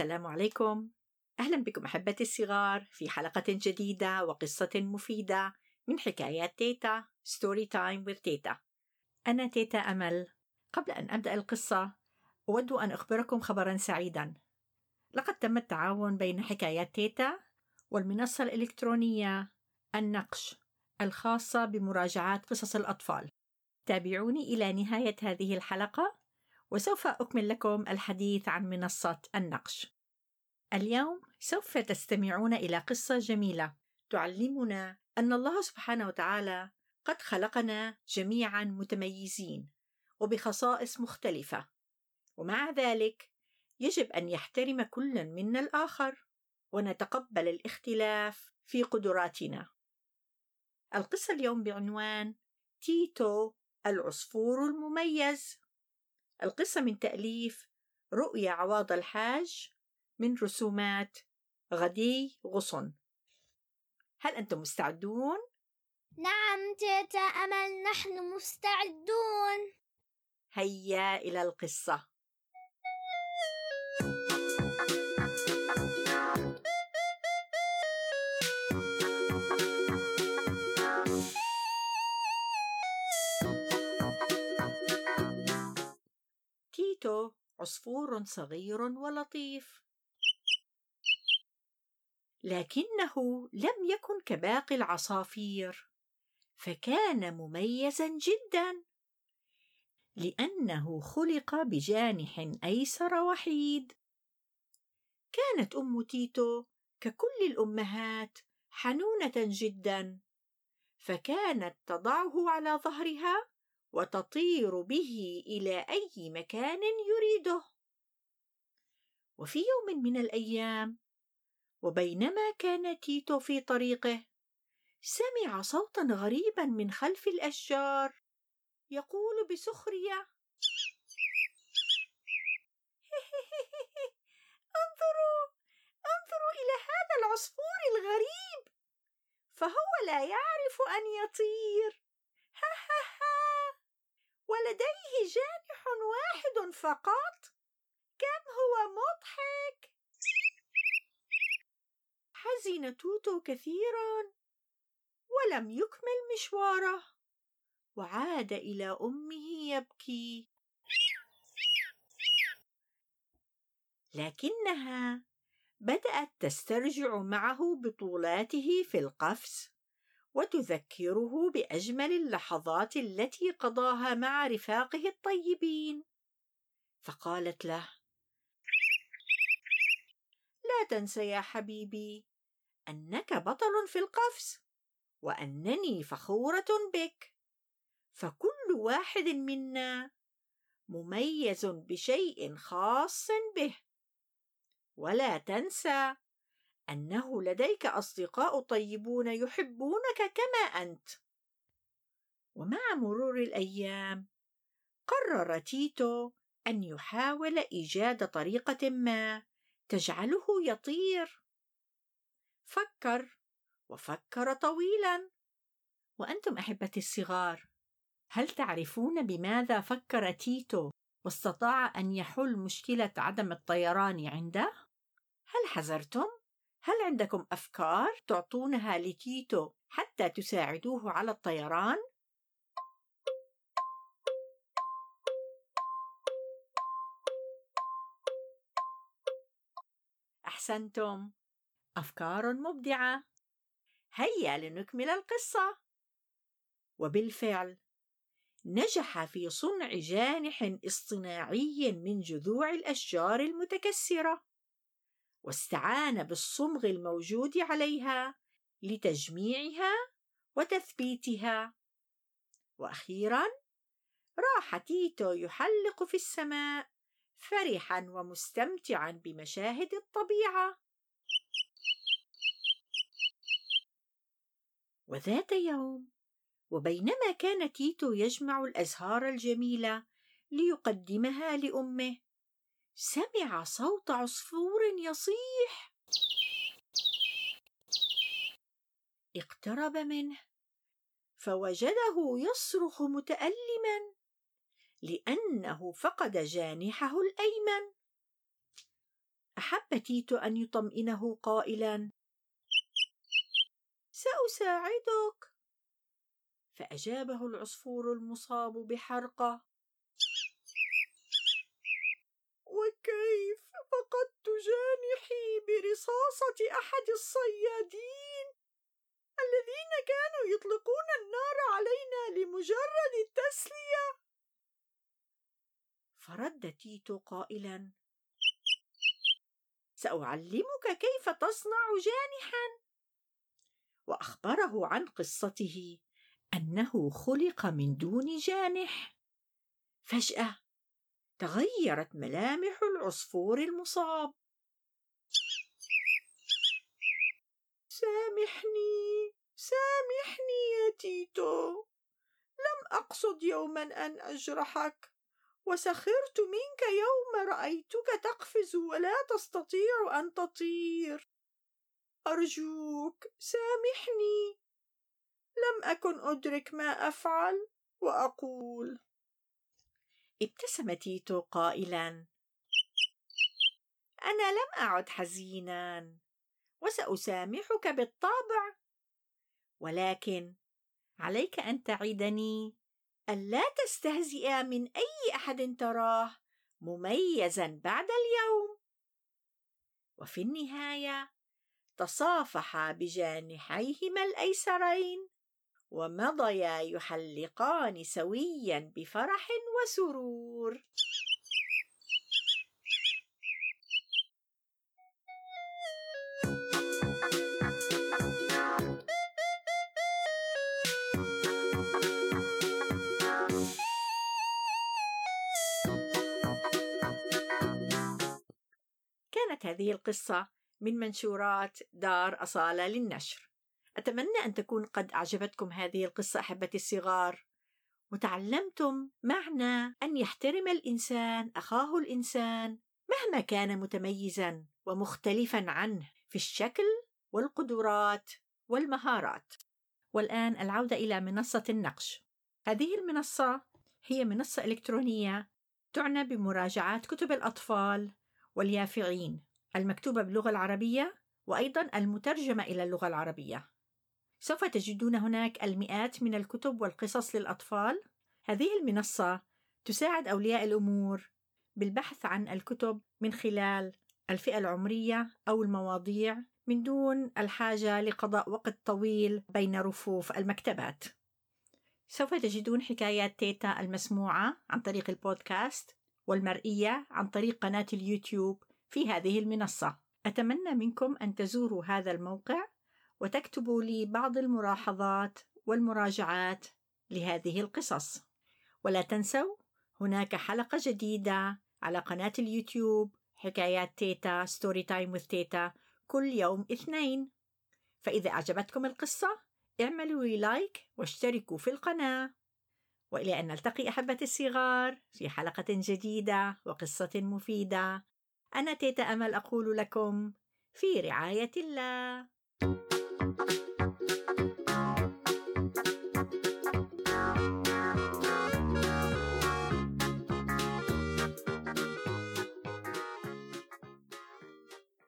السلام عليكم. أهلا بكم أحبتي الصغار في حلقة جديدة وقصة مفيدة من حكايات تيتا story time with تيتا. أنا تيتا أمل. قبل أن أبدأ القصة أود أن أخبركم خبرا سعيدا. لقد تم التعاون بين حكايات تيتا والمنصة الإلكترونية النقش الخاصة بمراجعات قصص الأطفال. تابعوني إلى نهاية هذه الحلقة. وسوف أكمل لكم الحديث عن منصة النقش. اليوم سوف تستمعون إلى قصة جميلة تعلمنا أن الله سبحانه وتعالى قد خلقنا جميعا متميزين وبخصائص مختلفة، ومع ذلك يجب أن يحترم كل منا الآخر ونتقبل الاختلاف في قدراتنا. القصة اليوم بعنوان تيتو العصفور المميز القصة من تأليف رؤيا عواض الحاج من رسومات غدي غصن. هل أنتم مستعدون؟ نعم تيتا أمل نحن مستعدون؟ هيا إلى القصة. عصفور صغير ولطيف. لكنه لم يكن كباقي العصافير فكان مميزا جدا لأنه خلق بجانح أيسر وحيد. كانت أم تيتو ككل الأمهات حنونة جدا فكانت تضعه على ظهرها وتطير به إلى أي مكان يريده. وفي يوم من الأيام وبينما كان تيتو في طريقه سمع صوتا غريبا من خلف الأشجار يقول بسخرية انظروا انظروا إلى هذا العصفور الغريب! فهو لا يعرف أن يطير! ولديه جانح واحد فقط؟ كم هو مضحك؟ حزن توتو كثيرا ولم يكمل مشواره وعاد إلى أمه يبكي. لكنها بدأت تسترجع معه بطولاته في القفز. وتذكره بأجمل اللحظات التي قضاها مع رفاقه الطيبين. فقالت له لا تنس يا حبيبي أنك بطل في القفز وأنني فخورة بك. فكل واحد منا مميز بشيء خاص به. ولا تنسى أنه لديك أصدقاء طيبون يحبونك كما أنت. ومع مرور الأيام قرر تيتو أن يحاول إيجاد طريقة ما تجعله يطير. فكر وفكر طويلا. وأنتم أحبتي الصغار هل تعرفون بماذا فكر تيتو واستطاع أن يحل مشكلة عدم الطيران عنده؟ هل حذرتم؟ هل عندكم أفكار تعطونها لتيتو حتى تساعدوه على الطيران؟ أحسنتم. أفكار مبدعة. هيا لنكمل القصة. وبالفعل نجح في صنع جانح اصطناعي من جذوع الأشجار المتكسرة. واستعان بالصمغ الموجود عليها لتجميعها وتثبيتها. وأخيرا راح تيتو يحلق في السماء فرحا ومستمتعا بمشاهد الطبيعة. وذات يوم وبينما كان تيتو يجمع الأزهار الجميلة ليقدمها لأمه سمع صوت عصفور يصيح. اقترب منه. فوجده يصرخ متألما لأنه فقد جانحه الأيمن. أحب تيتو أن يطمئنه قائلا. سأساعدك. فأجابه العصفور المصاب بحرقة. جانحي برصاصة أحد الصيادين الذين كانوا يطلقون النار علينا لمجرد التسلية. فرد تيتو قائلا سأعلمك كيف تصنع جانحا. وأخبره عن قصته أنه خلق من دون جانح. فجأة تغيرت ملامح العصفور المصاب. سامحني سامحني يا تيتو. لم أقصد يوما أن أجرحك وسخرت منك يوم رأيتك تقفز ولا تستطيع أن تطير. أرجوك سامحني. لم أكن أدرك ما أفعل وأقول. ابتسم تيتو قائلا. أنا لم أعد حزينا. وسأسامحك بالطبع. ولكن عليك أن تعدني ألا تستهزئ من أي أحد تراه مميزا بعد اليوم. وفي النهاية تصافحا بجانحيهما الأيسرين ومضيا يحلقان سويا بفرح وسرور. هذه القصة من منشورات دار أصالة للنشر. أتمنى أن تكون قد أعجبتكم هذه القصة أحبتي الصغار. وتعلمتم معنى أن يحترم الإنسان أخاه الإنسان مهما كان متميزا ومختلفا عنه في الشكل والقدرات والمهارات. والآن العودة إلى منصة النقش. هذه المنصة هي منصة إلكترونية تعنى بمراجعات كتب الأطفال واليافعين. المكتوبة باللغة العربية وأيضا المترجمة إلى اللغة العربية. سوف تجدون هناك المئات من الكتب والقصص للأطفال. هذه المنصة تساعد أولياء الأمور بالبحث عن الكتب من خلال الفئة العمرية أو المواضيع من دون الحاجة لقضاء وقت طويل بين رفوف المكتبات. سوف تجدون حكايات تيتا المسموعة عن طريق البودكاست والمرئية عن طريق قناة اليوتيوب. في هذه المنصة. أتمنى منكم أن تزوروا هذا الموقع وتكتبوا لي بعض الملاحظات والمراجعات لهذه القصص. ولا تنسوا هناك حلقة جديدة على قناة اليوتيوب حكايات تيتا story time with تيتا كل يوم اثنين فإذا أعجبتكم القصة اعملوا لي like واشتركوا في القناة وإلى أن نلتقي أحبتي الصغار في حلقة جديدة وقصة مفيدة أنا تيتا أمل أقول لكم في رعاية الله.